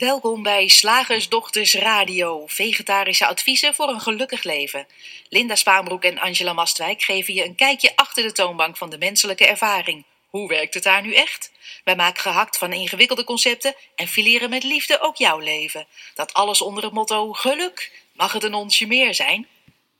Welkom bij Slagersdochters Radio, vegetarische adviezen voor een gelukkig leven. Linda Spaanbroek en Angela Mastwijk geven je een kijkje achter de toonbank van de menselijke ervaring. Hoe werkt het daar nu echt? Wij maken gehakt van ingewikkelde concepten en fileren met liefde ook jouw leven. Dat alles onder het motto geluk. Mag het een onsje meer zijn?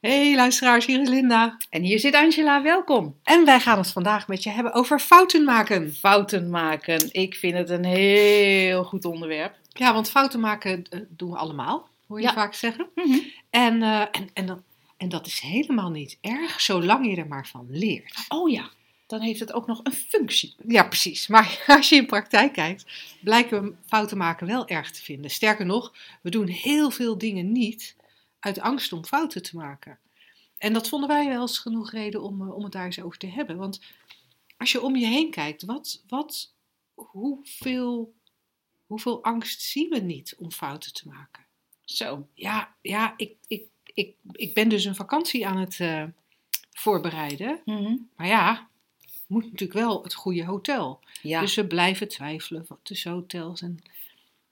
Hey luisteraars, hier is Linda. En hier zit Angela, welkom. En wij gaan het vandaag met je hebben over fouten maken. Fouten maken. Ik vind het een heel goed onderwerp. Ja, want fouten maken eh, doen we allemaal, hoor je Ja. vaak zeggen. En, eh, en, en, dan, en dat is helemaal niet erg, zolang je er maar van leert. Oh ja, dan heeft het ook nog een functie. Ja, precies. Maar als je in praktijk kijkt, blijken we fouten maken wel erg te vinden. Sterker nog, we doen heel veel dingen niet uit angst om fouten te maken. En dat vonden wij wel eens genoeg reden om, eh, om het daar eens over te hebben. Want als je om je heen kijkt, wat, wat, hoeveel, hoeveel angst zien we niet om fouten te maken? Zo. Ja, ja ik, ik, ik, ik ben dus een vakantie aan het eh, voorbereiden. Maar ja, moet natuurlijk wel het goede hotel. Ja. Dus we blijven twijfelen tussen hotels en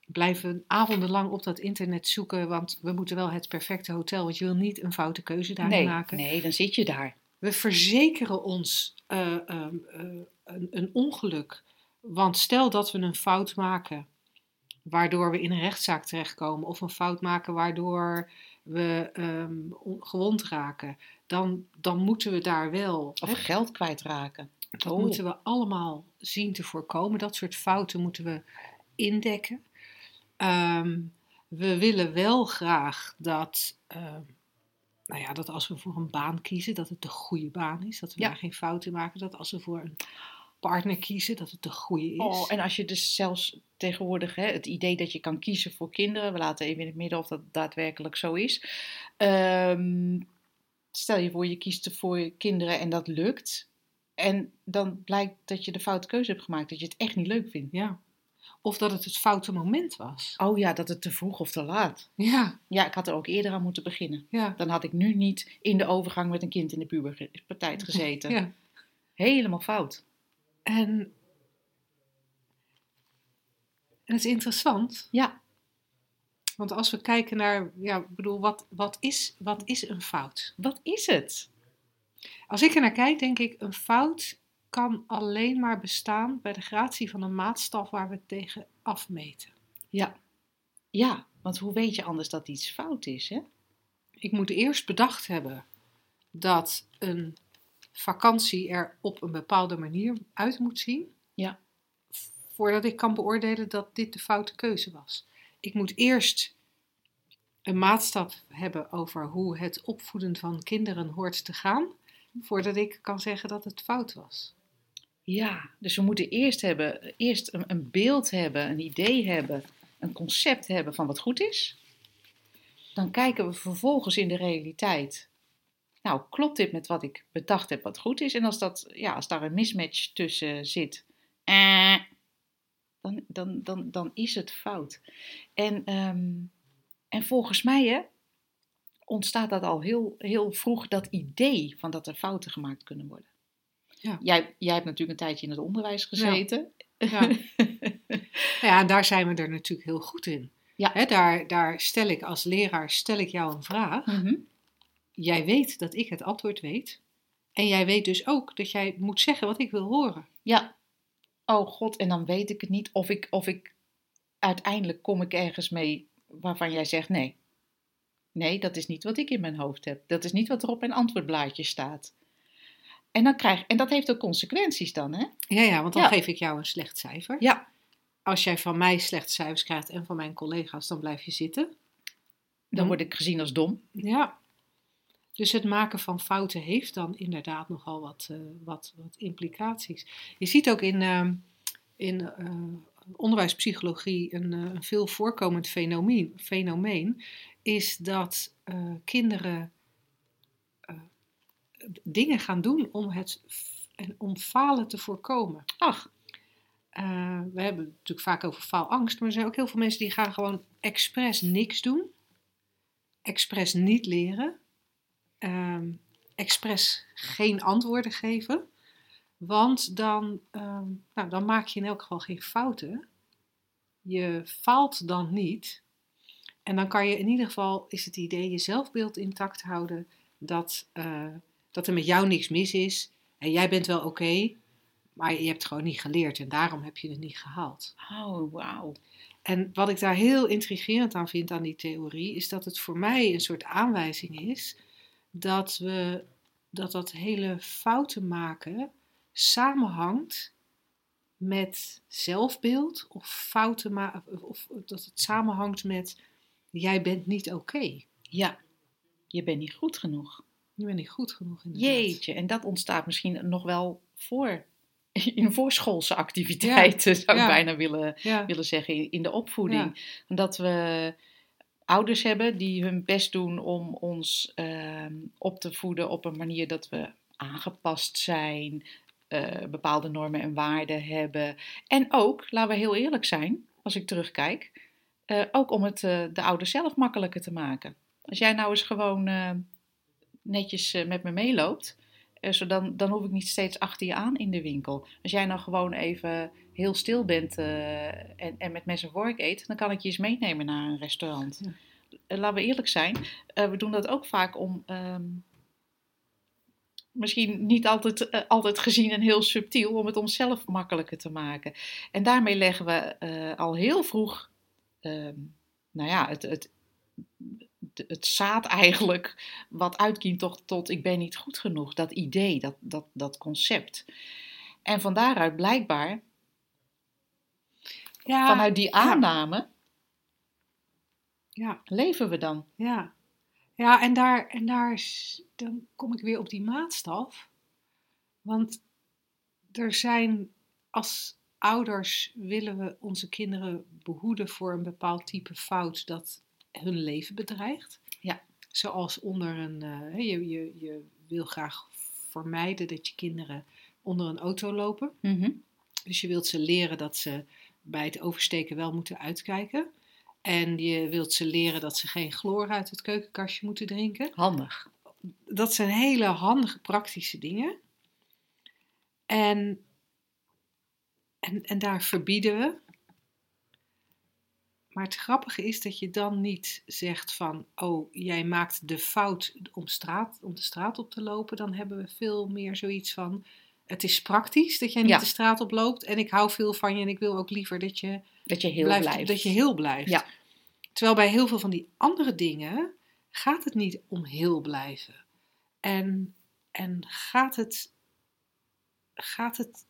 blijven avondenlang op dat internet zoeken, want we moeten wel het perfecte hotel, want je wil niet een foute keuze daarin nee, maken. nee, dan zit je daar. We verzekeren ons eh, ehm, eh, een, een ongeluk, want stel dat we een fout maken, waardoor we in een rechtszaak terechtkomen, of een fout maken waardoor we ehm, on- gewond raken, dan, dan moeten we daar wel. Of hè, geld kwijtraken. dat Oh. moeten we allemaal zien te voorkomen. Dat soort fouten moeten we indekken. Ehm, we willen wel graag dat, ehm, nou ja, dat als we voor een baan kiezen, dat het de goede baan is. Dat we Ja. daar geen fouten maken. Dat als we voor een partner kiezen, dat het de goede is. Oh, en als je dus zelfs tegenwoordig hè, het idee dat je kan kiezen voor kinderen, we laten even in het midden of dat daadwerkelijk zo is. Ehm, stel je voor, je kiest voor je kinderen en dat lukt. En dan blijkt dat je de foute keuze hebt gemaakt, dat je het echt niet leuk vindt. Ja. Of dat het het foute moment was. Oh ja, dat het te vroeg of te laat. Ja, Ja, ik had er ook eerder aan moeten beginnen. ja. Dan had ik nu niet in de overgang met een kind in de puberteit gezeten. ja. Helemaal fout. En, het is interessant, Ja, want als we kijken naar, ja, ik bedoel, wat, wat, is, wat is een fout? wat is het? Als ik er naar kijk, denk ik, een fout kan alleen maar bestaan bij de gratie van een maatstaf waar we het tegen afmeten. Ja. Ja, want hoe weet je anders dat iets fout is, hè? Ik moet eerst bedacht hebben dat een vakantie er op een bepaalde manier uit moet zien. Ja. Voordat ik kan beoordelen dat dit de foute keuze was. Ik moet eerst een maatstaf hebben over hoe het opvoeden van kinderen hoort te gaan. Voordat ik kan zeggen dat het fout was. Ja, dus we moeten eerst, hebben, eerst een, een beeld hebben, een idee hebben, een concept hebben van wat goed is. Dan kijken we vervolgens in de realiteit. Nou, klopt dit met wat ik bedacht heb wat goed is? En als, dat, ja, als daar een mismatch tussen zit, eh, dan, dan, dan, dan is het fout. En, ehm, en volgens mij hè, ontstaat dat al heel, heel vroeg, dat idee van dat er fouten gemaakt kunnen worden. Ja. Jij, jij hebt natuurlijk een tijdje in het onderwijs gezeten. Ja. Ja, en daar zijn we er natuurlijk heel goed in. Ja. Hè, daar, daar stel ik als leraar stel ik jou een vraag. Mhm. Jij weet dat ik het antwoord weet. En jij weet dus ook dat jij moet zeggen wat ik wil horen. Ja. Oh god, en dan weet ik het niet of ik, of ik uiteindelijk kom ik ergens mee waarvan jij zegt nee. Nee, dat is niet wat ik in mijn hoofd heb. Dat is niet wat er op mijn antwoordblaadje staat. En, dan krijg, en dat heeft ook consequenties dan, hè? Ja, ja, want dan Ja. geef ik jou een slecht cijfer. Ja. Als jij van mij slechte cijfers krijgt en van mijn collega's, dan blijf je zitten. Dan Hm. word ik gezien als dom. Ja. Dus het maken van fouten heeft dan inderdaad nogal wat, eh, wat, wat implicaties. Je ziet ook in, ehm, in eh, onderwijspsychologie een, een veel voorkomend fenomeen, fenomeen is dat kinderen dingen gaan doen om, het, om falen te voorkomen. Ach, we hebben het natuurlijk vaak over faalangst, maar er zijn ook heel veel mensen die gaan gewoon expres niks doen, expres niet leren, ehm expres geen antwoorden geven, want dan, ehm, nou, dan maak je in elk geval geen fouten. je faalt dan niet. En dan kan je in ieder geval, is het idee, je zelfbeeld intact houden dat, eh, dat er met jou niks mis is. En jij bent wel oké, maar je hebt gewoon niet geleerd en daarom heb je het niet gehaald. Oh, wauw. En wat ik daar heel intrigerend aan vind aan die theorie, is dat het voor mij een soort aanwijzing is dat we dat dat hele fouten maken samenhangt met zelfbeeld of fouten maken, of dat het samenhangt met jij bent niet oké. Ja, je bent niet goed genoeg. Je bent niet goed genoeg inderdaad. Jeetje, en dat ontstaat misschien nog wel voor in voorschoolse activiteiten, zou ik ja. bijna willen, Ja, willen zeggen, in- in de opvoeding. Dat we ouders hebben die hun best doen om ons ehm, op te voeden op een manier dat we aangepast zijn, eh, bepaalde normen en waarden hebben. En ook, laten we heel eerlijk zijn, als ik terugkijk, eh, ook om het eh, de ouders zelf makkelijker te maken. Als jij nou eens gewoon netjes met me meeloopt, zo dan, dan hoef ik niet steeds achter je aan in de winkel. Als jij nou gewoon even heel stil bent eh, en, en met mes en vork eet, dan kan ik je eens meenemen naar een restaurant. Ja. Eh, laten we eerlijk zijn, we doen dat ook vaak om. ehm, Misschien niet altijd, altijd gezien en heel subtiel, om het onszelf makkelijker te maken. En daarmee leggen we al heel vroeg, ehm, nou ja, het, het, het zaad eigenlijk, wat uitkiemt tot, tot ik ben niet goed genoeg. Dat idee, dat, dat, dat concept. En van daaruit blijkbaar, ja, vanuit die aanname, ja, leven we dan. ja. Ja, en daar, en daar dan kom ik weer op die maatstaf. Want er zijn, als ouders willen we onze kinderen behoeden voor een bepaald type fout dat hun leven bedreigt. Ja. Zoals onder een, eh, je, je, je wil graag vermijden dat je kinderen onder een auto lopen. Dus je wilt ze leren dat ze bij het oversteken wel moeten uitkijken. En je wilt ze leren dat ze geen chloor uit het keukenkastje moeten drinken. Handig. Dat zijn hele handige, praktische dingen. En, en, en daar verbieden we. Maar het grappige is dat je dan niet zegt van, oh, jij maakt de fout om, straat, om de straat op te lopen. Dan hebben we veel meer zoiets van, het is praktisch dat jij niet Ja. de straat oploopt. En ik hou veel van je en ik wil ook liever dat je Dat je heel blijft, blijft. Dat je heel blijft. Ja. Terwijl bij heel veel van die andere dingen gaat het niet om heel blijven. En, en gaat, het, gaat het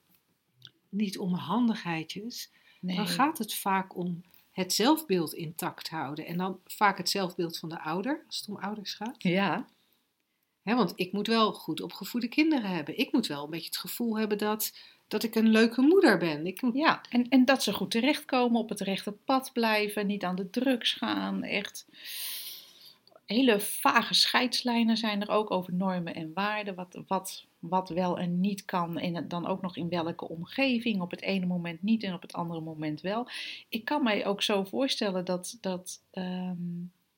niet om handigheidjes, Nee. dan gaat het vaak om het zelfbeeld intact houden. En dan vaak het zelfbeeld van de ouder, als het om ouders gaat. Ja, want ik moet wel goed opgevoede kinderen hebben. Ik moet wel een beetje het gevoel hebben dat, dat ik een leuke moeder ben. Ik ja. En, en dat ze goed terechtkomen, op het rechte pad blijven, niet aan de drugs gaan. Echt hele vage scheidslijnen zijn er ook over normen en waarden. Wat, wat, wat wel en niet kan. En dan ook nog in welke omgeving. Op het ene moment niet en op het andere moment wel. Ik kan mij ook zo voorstellen dat, dat, ehm,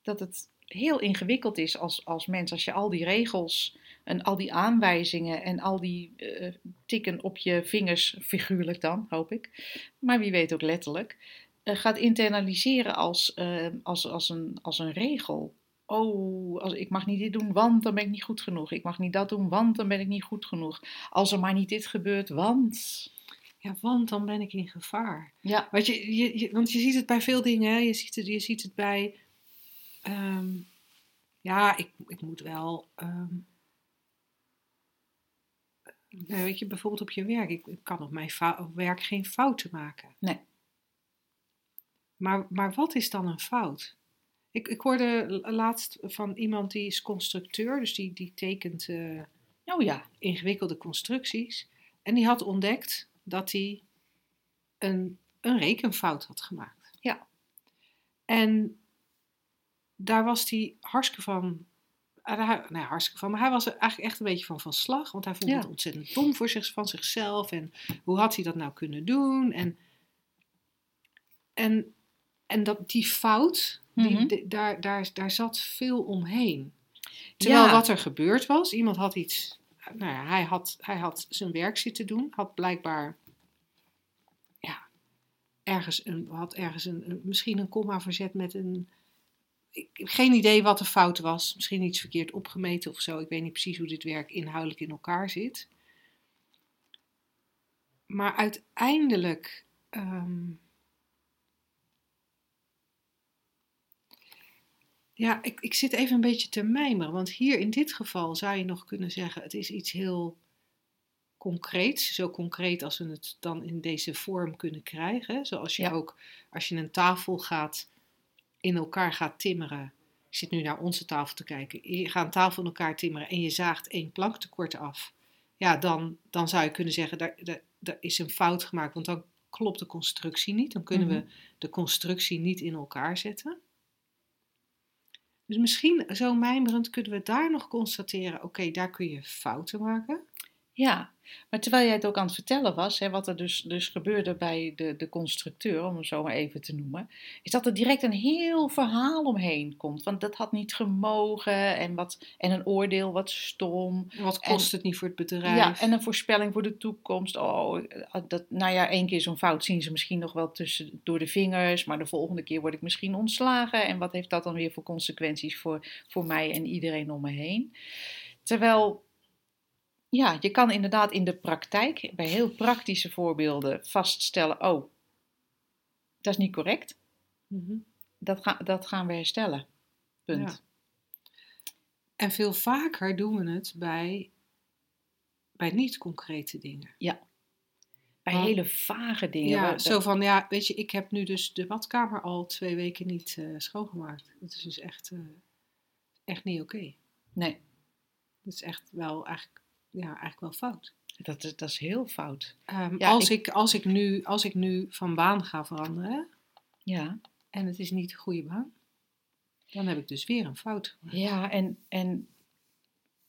dat het heel ingewikkeld is als, als mens. Als je al die regels en al die aanwijzingen en al die eh, tikken op je vingers, figuurlijk dan, hoop ik. Maar wie weet ook letterlijk. eh, gaat internaliseren als, eh, als, als, een, als een regel. Oh, als, ik mag niet dit doen, want dan ben ik niet goed genoeg. Ik mag niet dat doen, want dan ben ik niet goed genoeg. Als er maar niet dit gebeurt, want. ja, want dan ben ik in gevaar. Ja, Want je, je, je- want je ziet het bij veel dingen. Hè? Je, ziet het, je ziet het bij. ehm, ja, ik, ik moet wel. ehm, nou, weet je, bijvoorbeeld op je werk. Ik, ik kan op mijn op werk geen fouten maken. Nee. Maar, maar wat is dan een fout? Ik, ik hoorde laatst van iemand die is constructeur, dus die, die tekent eh, oh ja. ingewikkelde constructies. En die had ontdekt dat hij een, een rekenfout had gemaakt. Ja. En daar was hij hartstikke van. daar- Nou, ja, hartstikke van. Maar hij was er eigenlijk echt een beetje van van slag. Want hij vond Ja. het ontzettend dom voor zich, van zichzelf. En hoe had hij dat nou kunnen doen? En, en, en dat, die fout, die, Mhm. de- daar, daar, daar zat veel omheen. Terwijl Ja. wat er gebeurd was, iemand had iets. Nou ja, hij had, hij had zijn werk zitten doen, had blijkbaar. Ja. ergens een, had ergens een, een- misschien een komma verzet met een. Ik heb geen idee wat de fout was. Misschien iets verkeerd opgemeten of zo. Ik weet niet precies hoe dit werk inhoudelijk in elkaar zit. Maar uiteindelijk. ehm, ja, ik, ik zit even een beetje te mijmeren. Want hier in dit geval zou je nog kunnen zeggen: het is iets heel concreets. Zo concreet als we het dan in deze vorm kunnen krijgen. Zoals je Ja. ook, als je een tafel gaat in elkaar gaat timmeren. Ik zit nu naar onze tafel te kijken. Je gaat een tafel in elkaar timmeren en je zaagt één plank tekort af. Ja, dan, dan zou je kunnen zeggen, daar, daar, daar is een fout gemaakt, want dan klopt de constructie niet. Dan kunnen we de constructie niet in elkaar zetten. Dus misschien zo mijmerend kunnen we daar nog constateren, oké, daar kun je fouten maken. Ja, maar terwijl jij het ook aan het vertellen was, hè, wat er dus, dus gebeurde bij de, de constructeur, om hem zo maar even te noemen, is dat er direct een heel verhaal omheen komt. Want dat had niet gemogen en, wat, en een oordeel wat stom. Wat kost het niet voor het bedrijf? Ja, en een voorspelling voor de toekomst. Oh, dat, nou ja, één keer zo'n fout zien ze misschien nog wel tussen, door de vingers, maar de volgende keer word ik misschien ontslagen. En wat heeft dat dan weer voor consequenties voor, voor mij en iedereen om me heen? Terwijl ja, je kan inderdaad in de praktijk, bij heel praktische voorbeelden, vaststellen: oh, dat is niet correct. Mhm. Dat, ga, dat gaan we herstellen. Punt. Ja. En veel vaker doen we het bij, bij niet-concrete dingen. Bij Want- hele vage dingen. Ja, zo van, ja, weet je, ik heb nu dus de badkamer al twee weken niet eh, schoongemaakt. Dat is dus echt, eh, echt niet oké. Nee, Dat is echt wel eigenlijk, ja, eigenlijk wel fout. dat is, dat is heel fout. Ehm, Ja, als, ik- ik... als, ik nu, als ik nu van baan ga veranderen Ja, en het is niet de goede baan, dan heb ik dus weer een fout ja en, en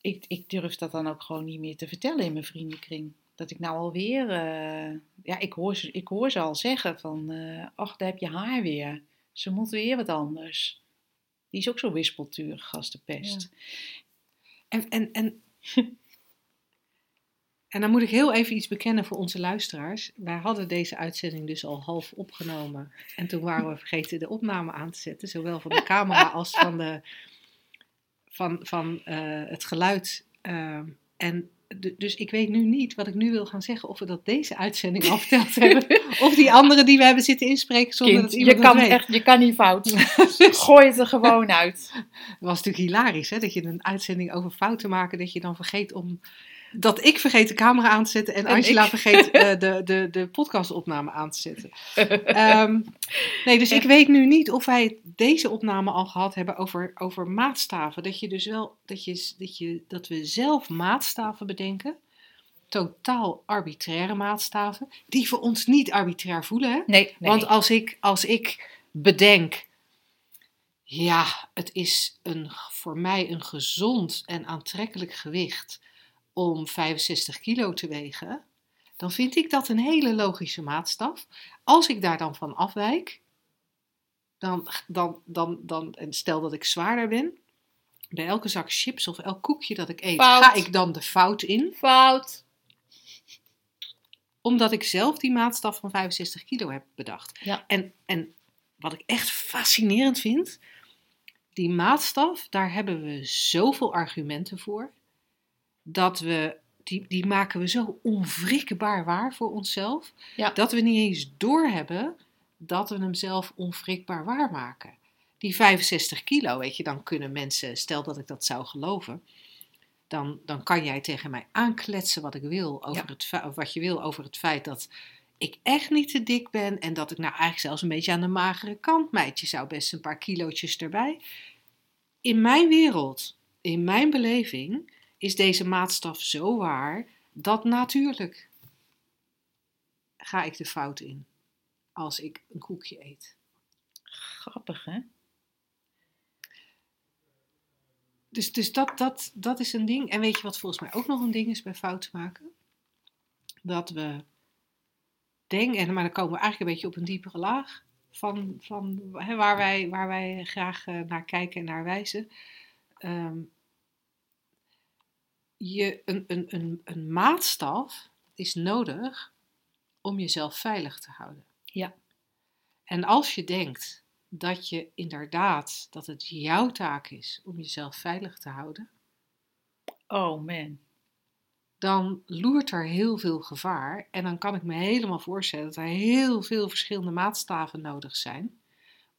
ik, ik durf dat dan ook gewoon niet meer te vertellen in mijn vriendenkring. Dat ik nou alweer, eh ja, ik hoor, ze, ik hoor ze al zeggen van, eh ach, daar heb je haar weer. Ze moet weer wat anders. Die is ook zo wispelturig als de pest. En, en, en, en dan moet ik heel even iets bekennen voor onze luisteraars. Wij hadden deze uitzending dus al half opgenomen. En toen waren we vergeten de opname aan te zetten. Zowel van de camera als van, de, van, van eh, het geluid. Ehm, en dus ik weet nu niet wat ik nu wil gaan zeggen. Of we dat deze uitzending al verteld hebben. Of die andere die we hebben zitten inspreken zonder Kind, dat je iemand kan, het weet. echt, je kan niet fout. Gooi het er gewoon uit. Het was natuurlijk hilarisch, hè? Dat je een uitzending over fouten maken, dat je dan vergeet om. Dat ik vergeet de camera aan te zetten en En Angela ik. vergeet eh, de, de, de podcastopname aan te zetten. Ehm, nee, dus ik weet nu niet of wij deze opname al gehad hebben over, over maatstaven. Dat je dus wel, dat, je, dat, je, dat we zelf maatstaven bedenken. Totaal arbitraire maatstaven. Die voor ons niet arbitrair voelen, hè? Nee, nee. Want als ik, als ik bedenk, ja, het is een, voor mij een gezond en aantrekkelijk gewicht om 65 kilo te wegen, dan vind ik dat een hele logische maatstaf. Als ik daar dan van afwijk, dan, dan, dan, dan en stel dat ik zwaarder ben, bij elke zak chips of elk koekje dat ik eet, Fout. ga ik dan de fout in fout. omdat ik zelf die maatstaf van 65 kilo heb bedacht. Ja. En, en wat ik echt fascinerend vind, die maatstaf, daar hebben we zoveel argumenten voor, dat we, die, die maken we zo onwrikbaar waar voor onszelf, Ja. dat we niet eens doorhebben dat we hem zelf onwrikbaar waar maken. Die 65 kilo, weet je, dan kunnen mensen, stel dat ik dat zou geloven, dan, dan kan jij tegen mij aankletsen wat ik wil over Ja. het wat je wil over het feit dat ik echt niet te dik ben en dat ik nou eigenlijk zelfs een beetje aan de magere kant meidje zou best een paar kilootjes erbij. In mijn wereld, in mijn beleving, is deze maatstaf zo waar dat natuurlijk ga ik de fout in als ik een koekje eet. Grappig, hè? Dus, dus dat, dat, dat is een ding. En weet je wat volgens mij ook nog een ding is bij fouten maken? Dat we denken, en maar dan komen we eigenlijk een beetje op een diepere laag van, van hè, waar, wij, waar wij graag eh, naar kijken en naar wijzen. Ehm, je, een, een, een, een maatstaf is nodig om jezelf veilig te houden. Ja. En als je denkt dat je inderdaad, dat het jouw taak is om jezelf veilig te houden, Oh man. dan loert er heel veel gevaar. En dan kan ik me helemaal voorstellen dat er heel veel verschillende maatstaven nodig zijn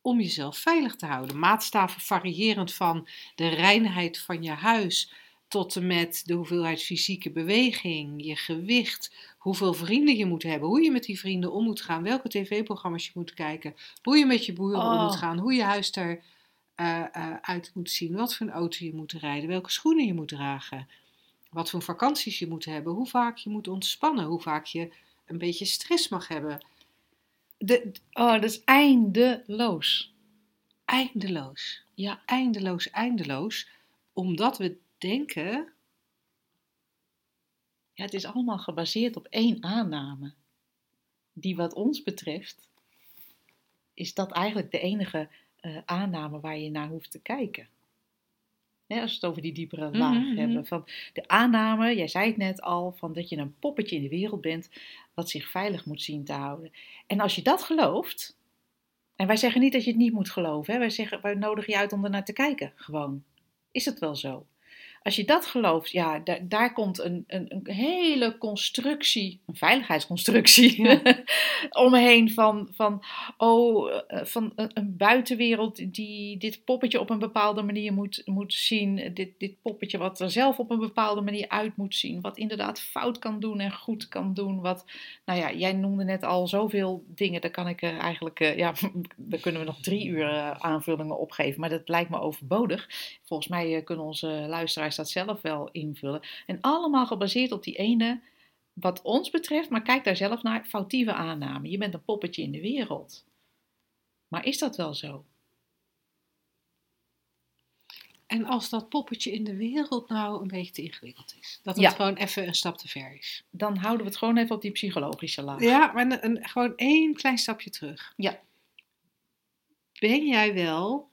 om jezelf veilig te houden. Maatstaven variërend van de reinheid van je huis tot en met de hoeveelheid fysieke beweging, je gewicht, hoeveel vrienden je moet hebben, hoe je met die vrienden om moet gaan, welke tv-programma's je moet kijken, hoe je met je boeren om Oh. moet gaan, hoe je huis er eh, eh, uit moet zien, wat voor een auto je moet rijden, welke schoenen je moet dragen, wat voor vakanties je moet hebben, hoe vaak je moet ontspannen, hoe vaak je een beetje stress mag hebben. De, Oh, dat is eindeloos. eindeloos. Ja. Eindeloos, eindeloos. Omdat we denken, Ja, het is allemaal gebaseerd op één aanname. Die wat ons betreft, is dat eigenlijk de enige eh, aanname waar je naar hoeft te kijken. Als we het over die diepere laag Mhm, mhm. hebben. Van de aanname, jij zei het net al, van dat je een poppetje in de wereld bent wat zich veilig moet zien te houden. En als je dat gelooft, en wij zeggen niet dat je het niet moet geloven, hè, wij, zeggen, wij nodigen je uit om ernaar te kijken, gewoon. Is het wel zo? Als je dat gelooft, ja, daar, daar komt een, een, een hele constructie, een veiligheidsconstructie, Ja. omheen van, van, oh, eh, van een, buitenwereld die dit poppetje op een bepaalde manier moet, moet zien. Dit, dit poppetje wat er zelf op een bepaalde manier uit moet zien. Wat inderdaad fout kan doen en goed kan doen. Wat, nou ja, jij noemde net al zoveel dingen. Daar kan ik eh, eigenlijk, eh, ja, daar kunnen we nog drie uur aanvullingen opgeven. Maar dat lijkt me overbodig. Volgens mij eh, kunnen onze luisteraars dat zelf wel invullen. En allemaal gebaseerd op die ene, wat ons betreft, maar kijk daar zelf naar, foutieve aanname. Je bent een poppetje in de wereld. Maar is dat wel zo? en als dat poppetje in de wereld nou een beetje te ingewikkeld is. Dat het Ja. gewoon even een stap te ver is. Dan houden we het gewoon even op die psychologische laag. Ja, maar een, een- gewoon één klein stapje terug. Ja. Ben jij wel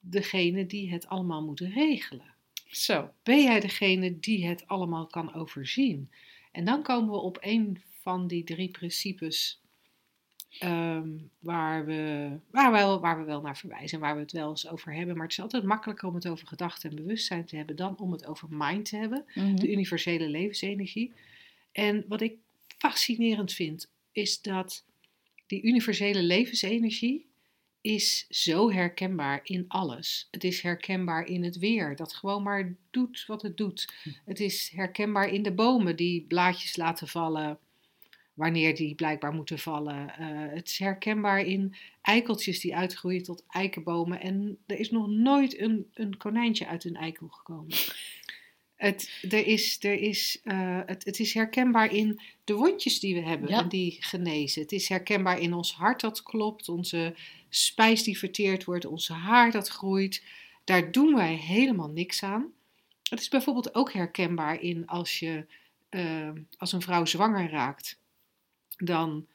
degene die het allemaal moet regelen? Zo. Ben jij degene die het allemaal kan overzien? En dan komen we op een van die drie principes ehm, waar, we, waar, we wel, waar we wel naar verwijzen en waar we het wel eens over hebben. Maar het is altijd makkelijker om het over gedachten en bewustzijn te hebben dan om het over mind te hebben Mhm. de universele levensenergie. En wat ik fascinerend vind, is dat die universele levensenergie is zo herkenbaar in alles. Het is herkenbaar in het weer, dat gewoon maar doet wat het doet. Het is herkenbaar in de bomen die blaadjes laten vallen wanneer die blijkbaar moeten vallen. Eh, het is herkenbaar in eikeltjes die uitgroeien tot eikenbomen. En er is nog nooit een, een konijntje uit een eikel gekomen. Het, er is, er is, eh, het, het is herkenbaar in de wondjes die we hebben Ja. en die genezen. Het is herkenbaar in ons hart dat klopt, onze spijs die verteerd wordt, onze haar dat groeit. Daar doen wij helemaal niks aan. Het is bijvoorbeeld ook herkenbaar in als je eh, als een vrouw zwanger raakt, dan,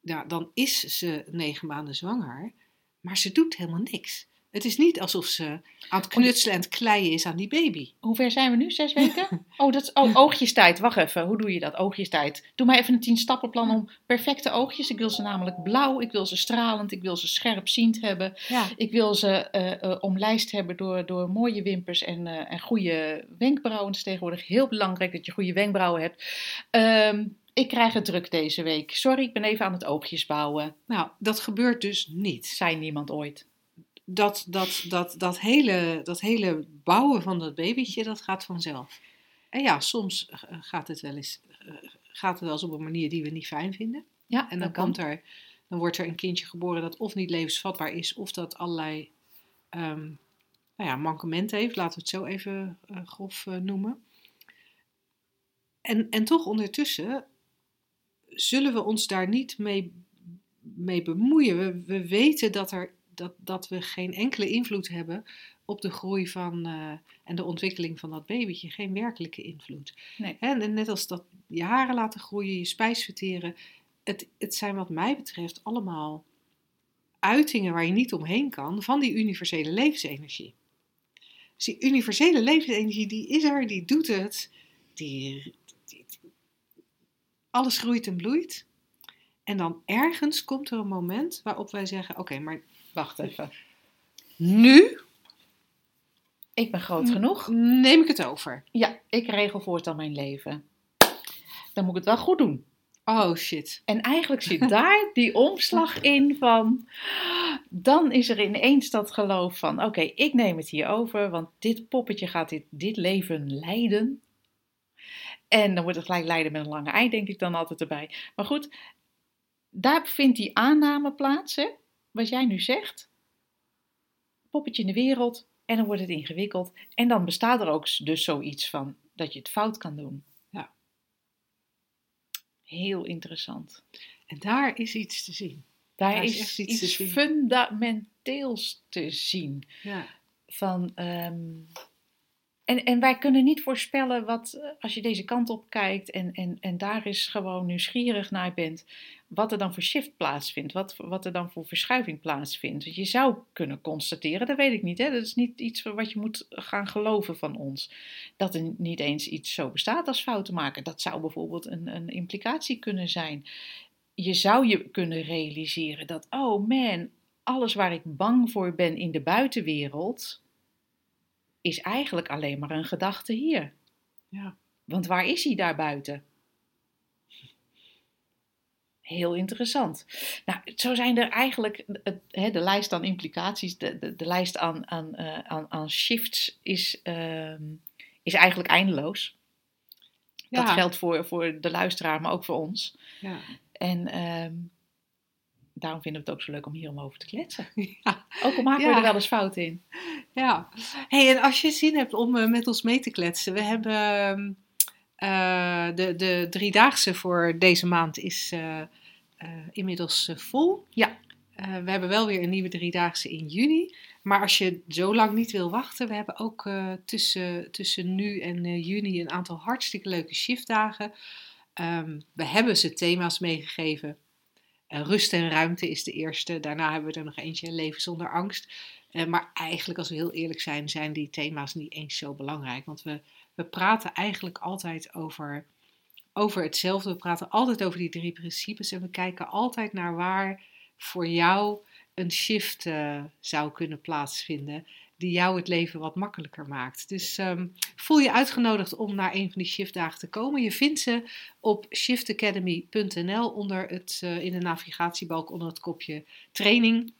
ja, dan is ze negen maanden zwanger, maar ze doet helemaal niks. Het is niet alsof ze aan het knutselen en het kleien is aan die baby. Hoe ver zijn we nu? Zes weken? Oh, dat is oh, oogjestijd. Wacht even. Hoe doe je dat? Oogjestijd. Doe maar even een tien stappenplan om perfecte oogjes. Ik wil ze namelijk blauw. Ik wil ze stralend. Ik wil ze scherpziend hebben. Ja. Ik wil ze eh, eh, omlijst hebben door, door mooie wimpers en, eh, en goede wenkbrauwen. Het is tegenwoordig heel belangrijk dat je goede wenkbrauwen hebt. Ehm, ik krijg het druk deze week. Sorry, ik ben even aan het oogjes bouwen. Nou, dat gebeurt dus niet. Zei niemand ooit. Dat, dat, dat, dat, hele, dat hele bouwen van dat babytje, dat gaat vanzelf. En ja, soms eh, gaat het wel eens, eh, gaat het wel eens op een manier die we niet fijn vinden. Ja, En dan, komt er, dan wordt er een kindje geboren dat of niet levensvatbaar is, of dat allerlei ehm, nou ja, mankementen heeft, laten we het zo even eh, grof noemen. En, en toch ondertussen zullen we ons daar niet mee, mee bemoeien. We, we weten dat, er, dat, dat we geen enkele invloed hebben op de groei van eh, en de ontwikkeling van dat babytje. Geen werkelijke invloed. Nee. En net als dat je haren laten groeien, je spijs verteren. Het, het zijn wat mij betreft allemaal uitingen waar je niet omheen kan van die universele levensenergie. Dus die universele levensenergie, die is er, die doet het. Die, die- die- alles groeit en bloeit. En dan ergens komt er een moment waarop wij zeggen: Oké, maar Wacht even. nu Ik ben groot genoeg. neem ik het over. Ja, ik regel voortaan mijn leven. Dan moet ik het wel goed doen. Oh shit. En eigenlijk zit daar die omslag in van. Dan is er ineens dat geloof van: oké, ik neem het hier over, want dit poppetje gaat dit, dit leven leiden. En dan wordt het gelijk leiden met een lange ei, denk ik dan altijd erbij. Maar goed, daar vindt die aanname plaats, hè? Wat jij nu zegt. Poppetje in de wereld, en dan wordt het ingewikkeld. En dan bestaat er ook dus zoiets van dat je het fout kan doen. Ja. Heel interessant. En daar is iets te zien. Daar Daar is iets te fundamenteels te zien. Ja. Van, ehm, en, en wij kunnen niet voorspellen wat, eh, als je deze kant op kijkt en, en, en daar is gewoon nieuwsgierig naar bent, wat er dan voor shift plaatsvindt, wat, wat er dan voor verschuiving plaatsvindt. Je zou kunnen constateren, dat weet ik niet, hè? dat is niet iets wat je moet gaan geloven van ons, dat er niet eens iets zo bestaat als fouten maken. Dat zou bijvoorbeeld een, een implicatie kunnen zijn. Je zou je kunnen realiseren dat, oh man, alles waar ik bang voor ben in de buitenwereld, is eigenlijk alleen maar een gedachte hier. Ja. Want waar is hij daar buiten? Heel interessant. Nou, zo zijn er eigenlijk, het- hè, de lijst aan implicaties, de, de, de lijst aan, aan, eh, aan, aan shifts is, ehm, is eigenlijk eindeloos. Dat geldt voor, voor de luisteraar, maar ook voor ons. Ja. En ehm, daarom vinden we het ook zo leuk om hier om over te kletsen. Ja. Ook al maken we Ja. er wel eens fout in. Ja, hey, en als je zin hebt om eh, met ons mee te kletsen, we hebben ehm, eh, de, de driedaagse voor deze maand is eh, inmiddels vol. Ja. We hebben wel weer een nieuwe driedaagse in juni. Maar als je zo lang niet wil wachten, we hebben ook tussen, tussen nu en juni een aantal hartstikke leuke shiftdagen. Ehm, we hebben ze thema's meegegeven. Eh, rust en ruimte is de eerste. Daarna hebben we er nog eentje, leven zonder angst. Eh, maar eigenlijk, als we heel eerlijk zijn, zijn die thema's niet eens zo belangrijk. Want we, we praten eigenlijk altijd over, over hetzelfde. We praten altijd over die drie principes. En we kijken altijd naar waar voor jou een shift eh, zou kunnen plaatsvinden. Die jou het leven wat makkelijker maakt. Dus ehm, voel je uitgenodigd om naar een van die shiftdagen te komen. Je vindt ze op shiftacademy.nl onder het, eh, in de navigatiebalk onder het kopje training.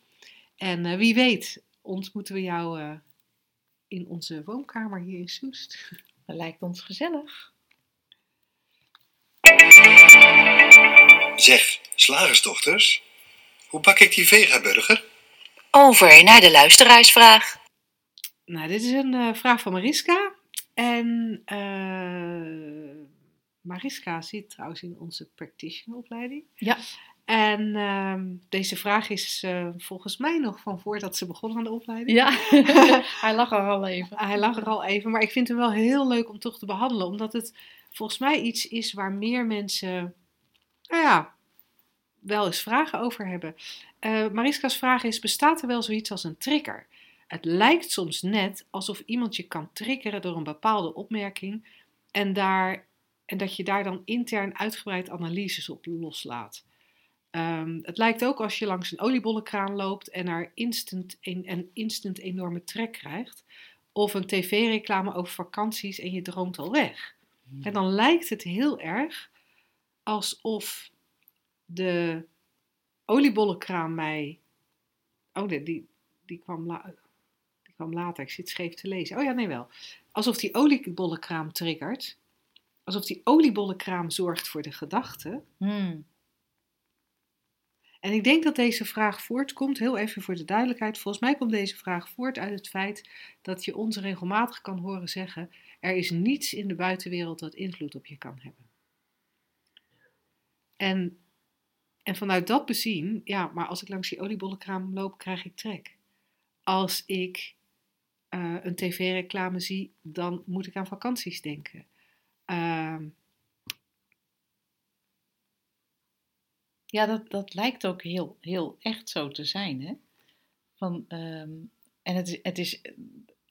En eh, wie weet ontmoeten we jou eh, in onze woonkamer hier in Soest. Dat lijkt ons gezellig. Zeg, slagersdochters, hoe bak ik die vegaburger? Over naar de luisteraarsvraag. Nou, dit is een eh, vraag van Mariska. En eh, Mariska zit trouwens in onze practitioneropleiding. Ja. En ehm, deze vraag is eh, volgens mij nog van voordat ze begon aan de opleiding. Ja, hij lag er al even. Hij lag er al even, maar ik vind hem wel heel leuk om toch te behandelen. Omdat het volgens mij iets is waar meer mensen, nou ja, wel eens vragen over hebben. Mariska's vraag is, bestaat er wel zoiets als een trigger? Het lijkt soms net alsof iemand je kan triggeren door een bepaalde opmerking. En, daar, en dat je daar dan intern uitgebreid analyses op loslaat. Ehm, het lijkt ook als je langs een oliebollenkraan loopt en er instant een, een instant enorme trek krijgt. Of een tv-reclame over vakanties en je droomt al weg. En dan lijkt het heel erg alsof de oliebollenkraam mij. Oh, nee, die, die, kwam la- kwam later. Ik zit scheef te lezen. Oh ja, nee wel. Alsof die oliebollenkraam triggert. Alsof die oliebollenkraam zorgt voor de gedachte. Hmm. En ik denk dat deze vraag voortkomt, heel even voor de duidelijkheid. Volgens mij komt deze vraag voort uit het feit dat je ons regelmatig kan horen zeggen: er is niets in de buitenwereld dat invloed op je kan hebben. En, en vanuit dat bezien, ja, maar als ik langs die oliebollenkraam loop, krijg ik trek. Als ik eh, een tv-reclame zie, dan moet ik aan vakanties denken. Ehm, Ja, dat, dat lijkt ook heel, heel echt zo te zijn. Hè? Van, ehm, en het, is- het is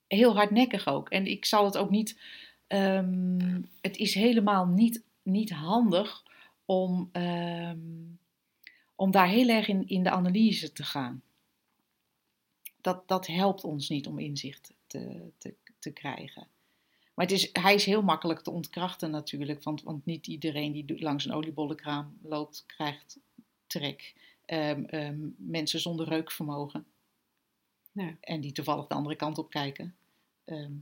heel hardnekkig ook. En ik zal het ook niet. ehm, het is helemaal niet, niet handig om, om daar heel erg in, in de analyse te gaan. Dat, dat helpt ons niet om inzicht te, te, te krijgen. Maar het is, hij is heel makkelijk te ontkrachten natuurlijk, want, want niet iedereen die langs een oliebollenkraam loopt krijgt trek. Ehm, ehm, mensen zonder reukvermogen. Ja. En die toevallig de andere kant op kijken. Ehm,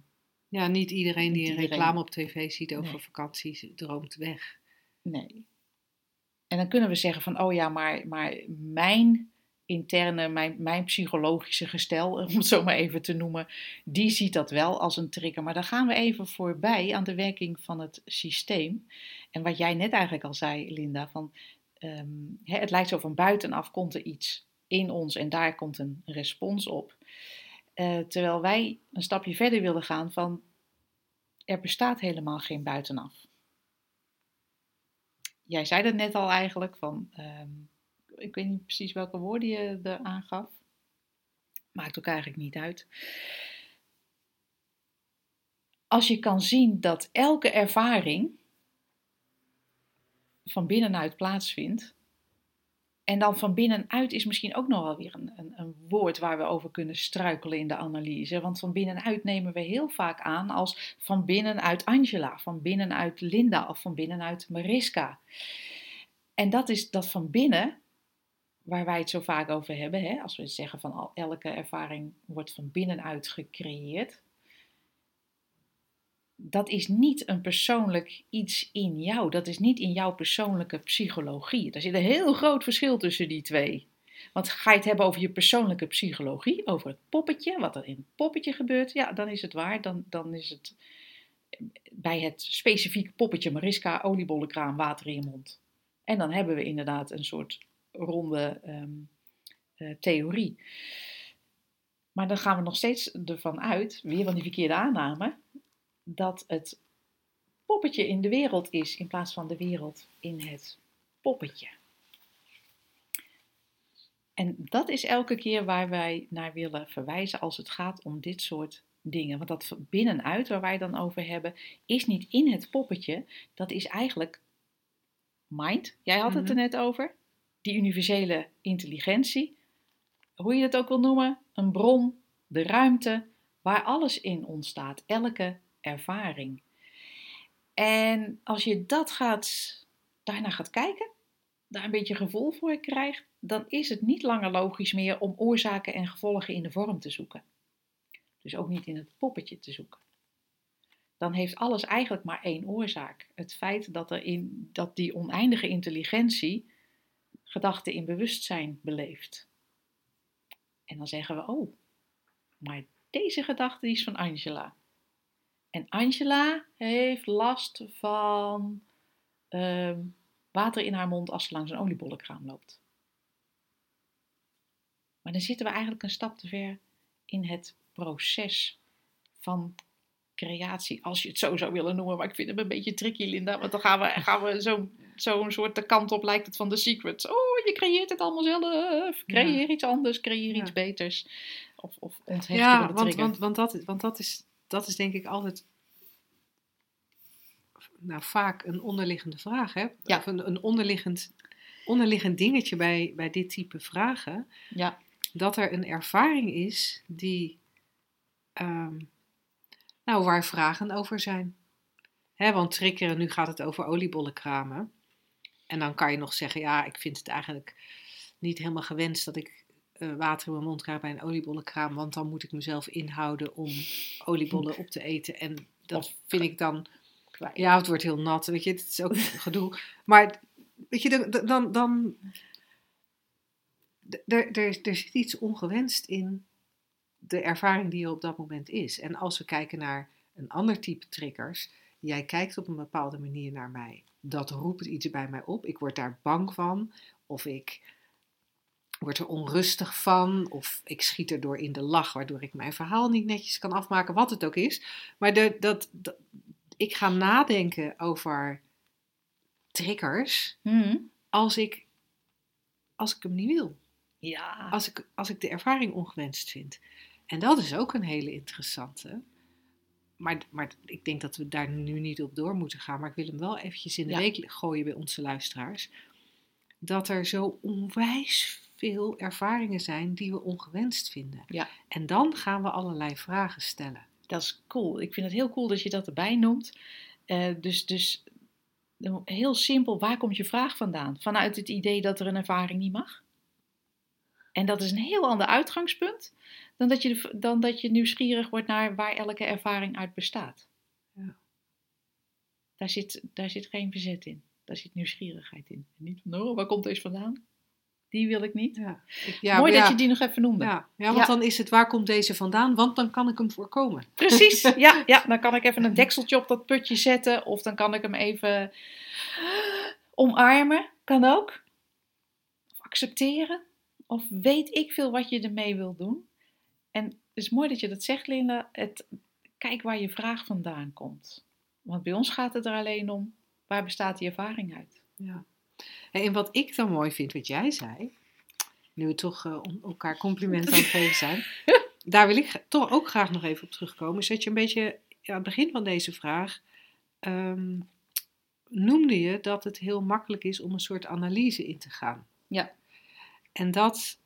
Ja, niet iedereen die Niet een iedereen. reclame op tv ziet over Nee. vakanties droomt weg. nee. En dan kunnen we zeggen van, oh ja, maar, maar mijn interne, mijn, mijn psychologische gestel, om het zo maar even te noemen, die ziet dat wel als een trigger. Maar dan gaan we even voorbij aan de werking van het systeem. En wat jij net eigenlijk al zei, Linda, van ehm, het lijkt zo van buitenaf komt er iets in ons en daar komt een respons op. Eh, terwijl wij een stapje verder willen gaan van er bestaat helemaal geen buitenaf. Jij zei dat net al eigenlijk van, ehm, ik weet niet precies welke woorden je er aangaf. Maakt ook eigenlijk niet uit. Als je kan zien dat elke ervaring van binnenuit plaatsvindt. En dan van binnenuit is misschien ook nog wel weer een, een, een woord waar we over kunnen struikelen in de analyse. Want van binnenuit nemen we heel vaak aan als van binnenuit Angela, van binnenuit Linda of van binnenuit Mariska. En dat is dat van binnen, waar wij het zo vaak over hebben. Hè? Als we zeggen van al, elke ervaring wordt van binnenuit gecreëerd. Dat is niet een persoonlijk iets in jou. Dat is niet in jouw persoonlijke psychologie. Er zit een heel groot verschil tussen die twee. Want ga je het hebben over je persoonlijke psychologie, over het poppetje, wat er in het poppetje gebeurt, ja, dan is het waar. Dan, dan is het bij het specifieke poppetje Mariska oliebollenkraam water in je mond. En dan hebben we inderdaad een soort ronde ehm, eh, theorie. Maar dan gaan we nog steeds ervan uit, weer van die verkeerde aanname, dat het poppetje in de wereld is in plaats van de wereld in het poppetje. En dat is elke keer waar wij naar willen verwijzen als het gaat om dit soort dingen. Want dat binnenuit waar wij dan over hebben, is niet in het poppetje. Dat is eigenlijk mind. Jij had het er Mhm. net over. Die universele intelligentie. Hoe je het ook wil noemen. Een bron, de ruimte, waar alles in ontstaat. Elke ervaring. En als je dat gaat, daarna gaat kijken, daar een beetje gevoel voor krijgt, dan is het niet langer logisch meer om oorzaken en gevolgen in de vorm te zoeken. Dus ook niet in het poppetje te zoeken. Dan heeft alles eigenlijk maar één oorzaak. Het feit dat, er in, dat die oneindige intelligentie gedachten in bewustzijn beleeft. En dan zeggen we, oh, maar deze gedachte is van Angela. En Angela heeft last van ehm, water in haar mond als ze langs een oliebollenkraam loopt. Maar dan zitten we eigenlijk een stap te ver in het proces van creatie, als je het zo zou willen noemen. Maar ik vind hem een beetje tricky, Linda, want dan gaan we, gaan we zo'n zo'n soort de kant op, lijkt het van The Secret. Oh, je creëert het allemaal zelf. Creëer iets anders, creëer Ja. iets beters. Of, of onthecht Ja, de want, want, want, dat, want dat, is, dat is denk ik altijd nou, vaak een onderliggende vraag. Hè? Ja. Of een, een onderliggend, onderliggend dingetje bij, bij dit type vragen. Ja, Dat er een ervaring is die, ehm, nou, waar vragen over zijn. Hè, want triggeren, nu gaat het over oliebollenkramen. En dan kan je nog zeggen, ja, ik vind het eigenlijk niet helemaal gewenst dat ik eh, water in mijn mond krijg bij een oliebollenkraam. Want dan moet ik mezelf inhouden om oliebollen op te eten. En dat vind ik dan, ja, het wordt heel nat. Weet je, het is ook gedoe. Maar weet je, dan, dan, dan er, er, er zit iets ongewenst in de ervaring die er op dat moment is. En als we kijken naar een ander type triggers, jij kijkt op een bepaalde manier naar mij, dat roept iets bij mij op. Ik word daar bang van, of ik word er onrustig van, of ik schiet erdoor in de lach, waardoor ik mijn verhaal niet netjes kan afmaken, wat het ook is. Maar de, dat, dat, ik ga nadenken over triggers Mhm. als ik, als ik hem niet wil ja. als ik, als ik de ervaring ongewenst vind. En dat is ook een hele interessante. Maar, maar ik denk dat we daar nu niet op door moeten gaan. Maar ik wil hem wel eventjes in de Ja. week gooien bij onze luisteraars. dat er zo onwijs veel ervaringen zijn die we ongewenst vinden. Ja. En dan gaan we allerlei vragen stellen. Dat is cool. Ik vind het heel cool dat je dat erbij noemt. Eh, dus, dus heel simpel, waar komt je vraag vandaan? Vanuit het idee dat er een ervaring niet mag? En dat is een heel ander uitgangspunt dan dat je, dan dat je nieuwsgierig wordt naar waar elke ervaring uit bestaat. Ja. Daar, zit, daar zit geen verzet in. Daar zit nieuwsgierigheid in. En niet van, oh, waar komt deze vandaan? Die wil ik niet. Ja. Ik- Mooi dat ja, je die nog even noemde. Ja, ja want Ja. dan is het waar komt deze vandaan? Want dan kan ik hem voorkomen. Precies, ja, ja. Dan kan ik even een dekseltje op dat putje zetten. Of dan kan ik hem even omarmen. Kan ook. Of accepteren. Of weet ik veel wat je ermee wil doen. En het is mooi dat je dat zegt, Linda. Het, kijk waar je vraag vandaan komt. Want bij ons gaat het er alleen om, waar bestaat die ervaring uit? Ja. En wat ik dan mooi vind, wat jij zei, nu we toch eh, on- elkaar complimenten aan het geven zijn, daar wil ik toch ook graag nog even op terugkomen. Is dat je een beetje ja, aan het begin van deze vraag ehm, noemde je dat het heel makkelijk is om een soort analyse in te gaan. Ja. En dat,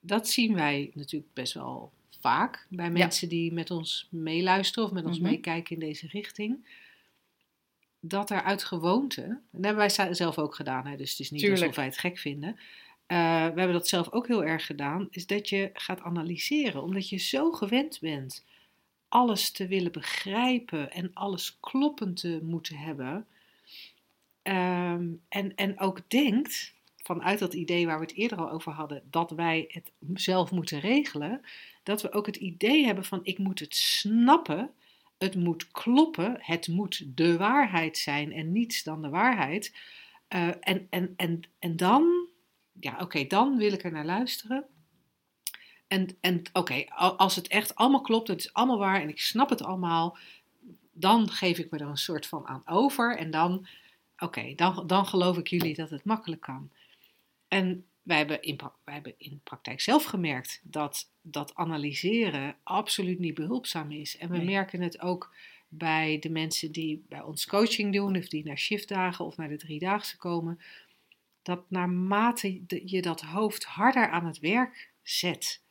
dat zien wij natuurlijk best wel vaak bij mensen die met ons meeluisteren of met ons Mhm. meekijken in deze richting. Dat er uit gewoonte, en dat hebben wij zelf ook gedaan, hè, dus het is niet Tuurlijk. alsof wij het gek vinden. Eh, we hebben dat zelf ook heel erg gedaan, is dat je gaat analyseren, omdat je zo gewend bent alles te willen begrijpen en alles kloppend te moeten hebben. Ehm, en, en ook denkt, vanuit dat idee waar we het eerder al over hadden, dat wij het zelf moeten regelen, dat we ook het idee hebben van ik moet het snappen, het moet kloppen, het moet de waarheid zijn en niets dan de waarheid. Eh, en, en, en, en dan, ja oké, dan wil ik er naar luisteren. En, en oké, al- als het echt allemaal klopt, het is allemaal waar en ik snap het allemaal, dan geef ik me er een soort van aan over en dan, oké, dan, dan geloof ik jullie dat het makkelijk kan. En wij hebben in, wij hebben in praktijk zelf gemerkt dat dat analyseren absoluut niet behulpzaam is. En we Nee. merken het ook bij de mensen die bij ons coaching doen, of die naar shiftdagen of naar de driedaagse komen, dat naarmate de- je dat hoofd harder aan het werk zet,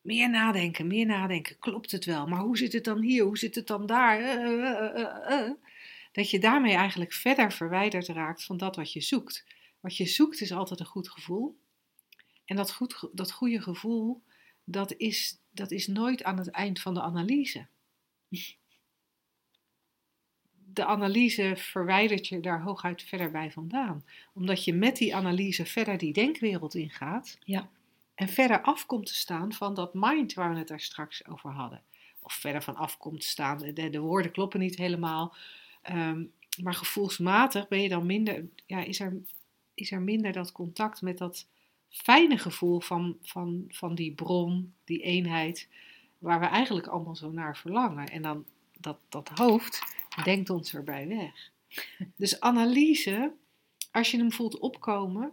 meer nadenken, meer nadenken, klopt het wel, maar hoe zit het dan hier, hoe zit het dan daar, eh, eh, eh. dat je daarmee eigenlijk verder verwijderd raakt van dat wat je zoekt. Wat je zoekt is altijd een goed gevoel. En dat, goed, dat goede gevoel, dat is, dat is nooit aan het eind van de analyse. De analyse verwijdert je daar hooguit verder bij vandaan. Omdat je met die analyse verder die denkwereld ingaat. Ja. En verder af komt te staan van dat mind waar we het daar straks over hadden. Of verder van af komt te staan. De, de woorden kloppen niet helemaal. Ehm, maar gevoelsmatig ben je dan minder, ja, is, er, is er minder dat contact met dat fijne gevoel van, van, van die bron, die eenheid, waar we eigenlijk allemaal zo naar verlangen. En dan dat, dat hoofd denkt ons erbij weg. Dus analyse, als je hem voelt opkomen.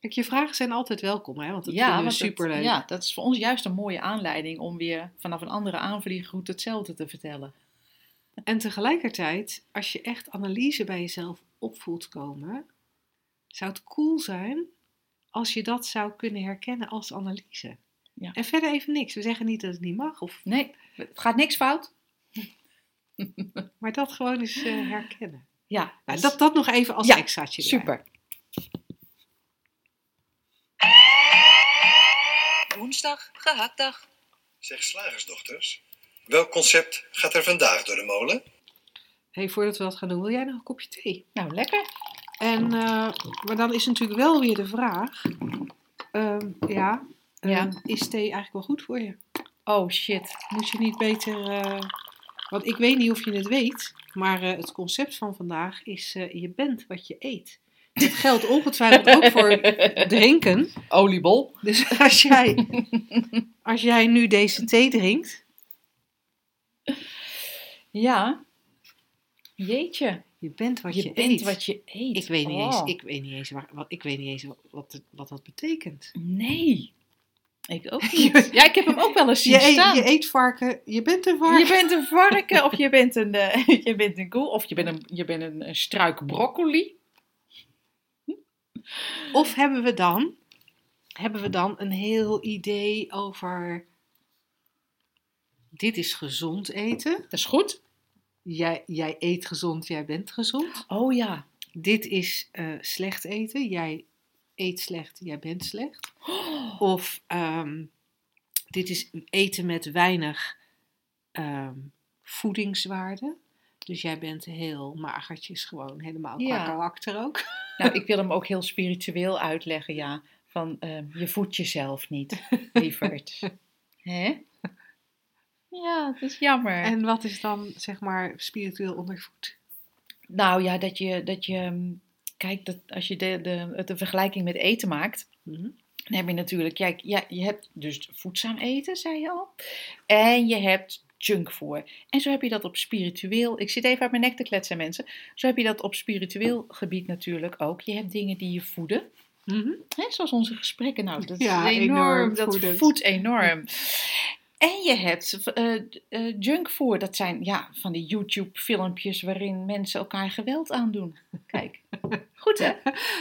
Kijk, je vragen zijn altijd welkom, hè? want dat vinden we want dat- superleuk. ja, dat is voor ons juist een mooie aanleiding om weer vanaf een andere aanvliegroute hetzelfde te vertellen. En tegelijkertijd, als je echt analyse bij jezelf op voelt komen, zou het cool zijn als je dat zou kunnen herkennen als analyse. Ja. En verder even niks. We zeggen niet dat het niet mag, of, Nee, het gaat niks fout. maar dat gewoon eens eh, herkennen. Ja, Nou, dat, dat nog even als Ja, extraatje. super. Woensdag, gehaktdag. Zeg slagersdochters, welk concept gaat er vandaag door de molen? Hey, voordat we dat gaan doen, wil jij nog een kopje thee? Nou, lekker. En, eh, maar dan is natuurlijk wel weer de vraag: ehm, ja, ehm, Ja. is thee eigenlijk wel goed voor je? Oh shit. Moet je niet beter. eh, want ik weet niet of je het weet, maar eh, het concept van vandaag is: je bent wat je eet. Dat geldt ongetwijfeld ook voor drinken. Oliebol. Dus als jij, als jij nu deze thee drinkt, Ja. Jeetje. Je bent wat je, je bent eet. wat je eet. ik weet niet Oh. eens, ik weet niet eens, waar, wat, ik weet niet eens wat, wat, dat betekent. Nee. Ik ook niet. Ja, ik heb hem ook wel eens zien Je eet, staan. je eet varken, je bent een varken. Je bent een varken of je bent een, eh, je bent een koe of je bent een, je bent een, een struik broccoli. Of hebben we dan, hebben we dan een heel idee over, dit is gezond eten. Dat is goed. Jij, jij eet gezond, jij bent gezond. Oh ja. Dit is eh, slecht eten, jij eet slecht, jij bent slecht. Of ehm, dit is eten met weinig ehm, voedingswaarde. Dus jij bent heel magertjes, gewoon helemaal qua karakter ook. Nou, ik wil hem ook heel spiritueel uitleggen, ja. Van, ehm, je voedt jezelf niet, lieverd. Hè? Ja, dat is jammer. En wat is dan, zeg maar, spiritueel ondervoed? Nou ja, dat je, dat je mm, kijk, dat als je de, de, de vergelijking met eten maakt, Mhm. dan heb je natuurlijk, kijk, ja, je hebt dus voedzaam eten, zei je al, en je hebt junkfood. En zo heb je dat op spiritueel, ik zit even uit mijn nek te kletsen mensen, zo heb je dat op spiritueel gebied natuurlijk ook. Je hebt dingen die je voeden, Mhm. hè, zoals onze gesprekken, nou, dat Ja, is enorm, enorm dat voedt enorm. En je hebt eh eh, junkfood, dat zijn ja, van die YouTube-filmpjes waarin mensen elkaar geweld aandoen. Kijk, goed hè?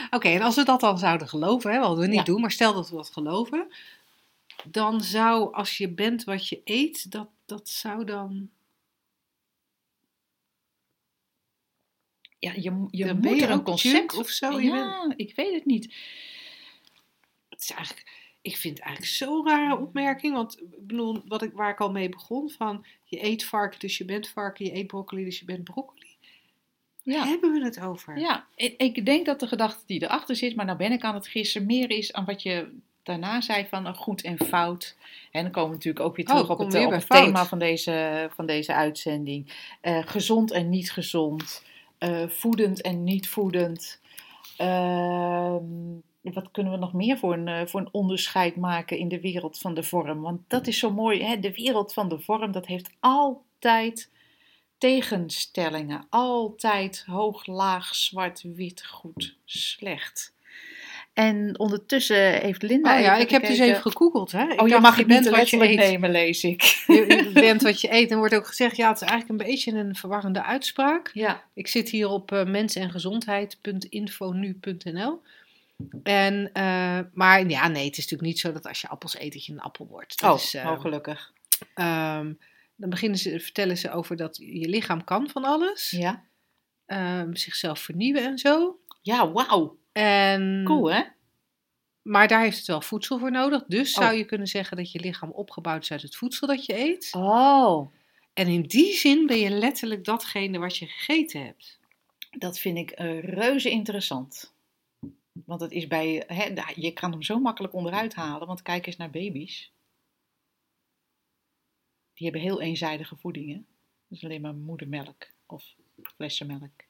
Oké, en als we dat dan zouden geloven, hè, wat we niet Ja. doen, maar stel dat we dat geloven, dan zou, als je bent wat je eet, dat, dat zou dan. Ja, je, je Dan moet je er een concept of zo, Ja, ik weet het niet. Het is eigenlijk, ik vind het eigenlijk zo'n rare opmerking, want ik bedoel, wat ik, waar ik al mee begon, van je eet varken, dus je bent varken, je eet broccoli, dus je bent broccoli. Waar Ja. hebben we het over? Ja, ik, ik denk dat de gedachte die erachter zit, maar nou ben ik aan het gissen, meer is aan wat je daarna zei van een goed en fout. En dan komen we natuurlijk ook weer Oh, terug op kom het, weer op bij het fout. thema van deze, van deze uitzending. Eh, gezond en niet gezond. Eh, voedend en niet voedend. Ehm, wat kunnen we nog meer voor een, eh, voor een onderscheid maken in de wereld van de vorm? Want dat is zo mooi. Hè? De wereld van de vorm, dat heeft altijd tegenstellingen. Altijd hoog, laag, zwart, wit, goed, slecht. En ondertussen heeft Linda. Oh ja, ik heb dus even gegoogeld. Hè? Ik Oh, je mag niet bent wat je eet. nemen, lees ik. Je, je bent wat je eet. En wordt ook gezegd, ja, het is eigenlijk een beetje een verwarrende uitspraak. Ja, Ik zit hier op. En, eh, maar ja, nee, het is natuurlijk niet zo dat als je appels eet, dat je een appel wordt. Dat oh, is, eh, oh, gelukkig. ehm, dan beginnen ze, vertellen ze over dat je lichaam kan van alles. Ja, Ehm, zichzelf vernieuwen en zo. ja wauw. En, Cool, hè? Maar daar heeft het wel voedsel voor nodig. Dus zou Oh. je kunnen zeggen dat je lichaam opgebouwd is uit het voedsel dat je eet. Oh, En in die zin ben je letterlijk datgene wat je gegeten hebt. dat vind ik eh, reuze interessant. Want het is bij, hè, je kan hem zo makkelijk onderuit halen, want kijk eens naar baby's. Die hebben heel eenzijdige voedingen. Dat is alleen maar moedermelk of flessenmelk.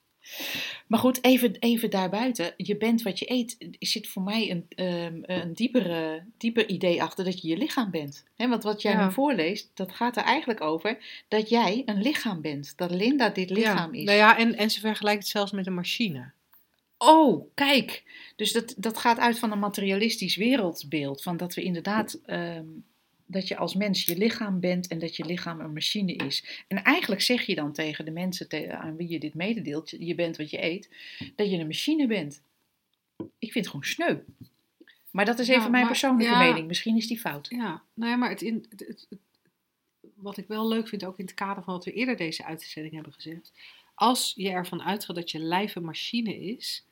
Maar goed, even, even daarbuiten. Je bent wat je eet. Er zit voor mij een, ehm, een diepere, dieper idee achter dat je je lichaam bent. Want wat jij Ja. nu voorleest, dat gaat er eigenlijk over dat jij een lichaam bent. Dat Linda dit lichaam ja. is. Nou ja, en, en ze vergelijkt het zelfs met een machine. Oh, kijk. Dus dat, dat gaat uit van een materialistisch wereldbeeld. Van dat we inderdaad, ehm, dat je als mens je lichaam bent en dat je lichaam een machine is. En eigenlijk zeg je dan tegen de mensen te- aan wie je dit mededeelt, je- bent wat je eet, dat je een machine bent. Ik vind het gewoon sneu. Maar dat is Ja, even mijn maar- persoonlijke ja. mening. Misschien is die fout. Ja, nou ja, maar het in, het, het- het- wat ik wel leuk vind, ook in het kader van wat we eerder deze uitzending hebben gezegd. Als je ervan uitgaat dat je lijf een machine is,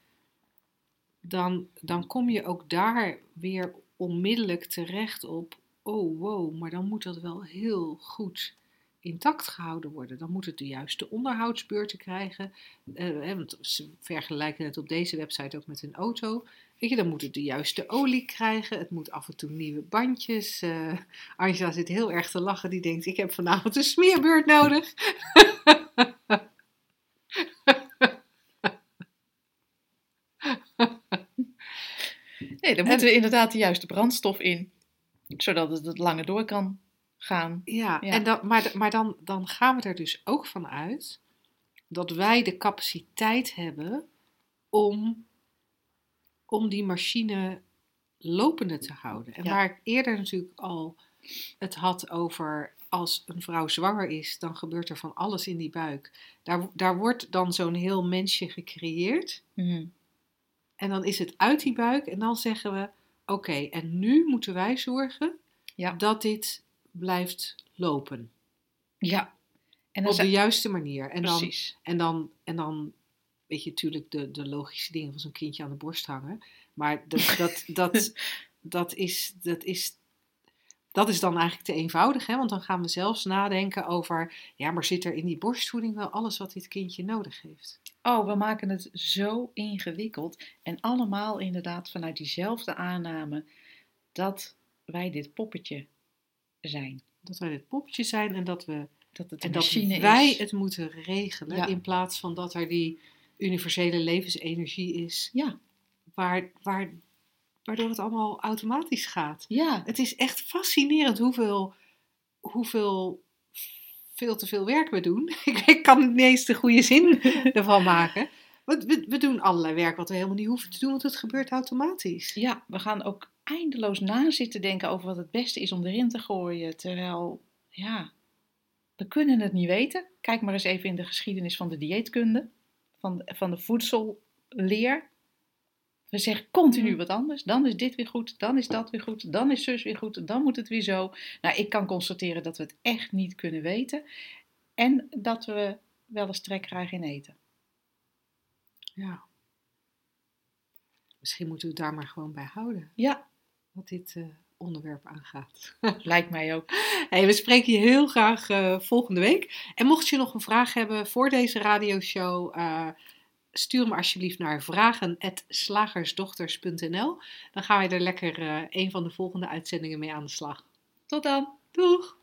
dan, dan kom je ook daar weer onmiddellijk terecht op. Oh wow, maar dan moet dat wel heel goed intact gehouden worden. Dan moet het de juiste onderhoudsbeurten krijgen. Eh, want ze vergelijken het op deze website ook met een auto. Weet je, dan moet het de juiste olie krijgen. Het moet af en toe nieuwe bandjes. eh Angela zit heel erg te lachen. Die denkt, ik heb vanavond een smeerbeurt nodig. Nee, dan moeten we inderdaad de juiste brandstof in. Zodat het het langer door kan gaan. Ja, Ja. En dan, maar, maar dan, dan gaan we er dus ook van uit dat wij de capaciteit hebben om, om die machine lopende te houden. En Ja. waar ik eerder natuurlijk al het had over als een vrouw zwanger is, dan gebeurt er van alles in die buik. Daar, daar wordt dan zo'n heel mensje gecreëerd. Mhm. En dan is het uit die buik en dan zeggen we: Oké, en nu moeten wij zorgen Ja. dat dit blijft lopen. Ja. En dan Op de juiste manier. En dan, precies. en dan, en dan weet je natuurlijk de, de logische dingen van zo'n kindje aan de borst hangen. Maar dat, dat, dat, dat, is, dat, is, dat is dan eigenlijk te eenvoudig. Hè? Want dan gaan we zelfs nadenken over... Ja, maar zit er in die borstvoeding wel alles wat dit kindje nodig heeft? Oh, we maken het zo ingewikkeld. En allemaal inderdaad vanuit diezelfde aanname dat wij dit poppetje zijn. Dat wij dit poppetje zijn en dat, we, Dat het en dat wij is. het moeten regelen. Ja. In plaats van dat er die universele levensenergie is... Ja, Waar, waar, waardoor het allemaal automatisch gaat. ja, Het is echt fascinerend hoeveel, hoeveel veel te veel werk we doen. Ik, ik kan niet eens de goede zin ervan maken. Want we, we doen allerlei werk wat we helemaal niet hoeven te doen, want het gebeurt automatisch. ja, we gaan ook eindeloos na zitten denken over wat het beste is om erin te gooien. Terwijl, ja, we kunnen het niet weten. Kijk maar eens even in de geschiedenis van de dieetkunde, van de, van de voedselleer. We zeggen continu Mhm. wat anders. Dan is dit weer goed, dan is dat weer goed, dan is zus weer goed, dan moet het weer zo. Nou, ik kan constateren dat we het echt niet kunnen weten. En dat we wel eens trek krijgen in eten. Ja. Misschien moeten we het daar maar gewoon bij houden, Ja, wat dit eh, onderwerp aangaat. lijkt mij ook. Hey, we spreken je heel graag eh, volgende week. En mocht je nog een vraag hebben voor deze radioshow, eh, stuur hem alsjeblieft naar vragen.slagersdochters.nl. Dan gaan wij er lekker eh, een van de volgende uitzendingen mee aan de slag. Tot dan! Doeg!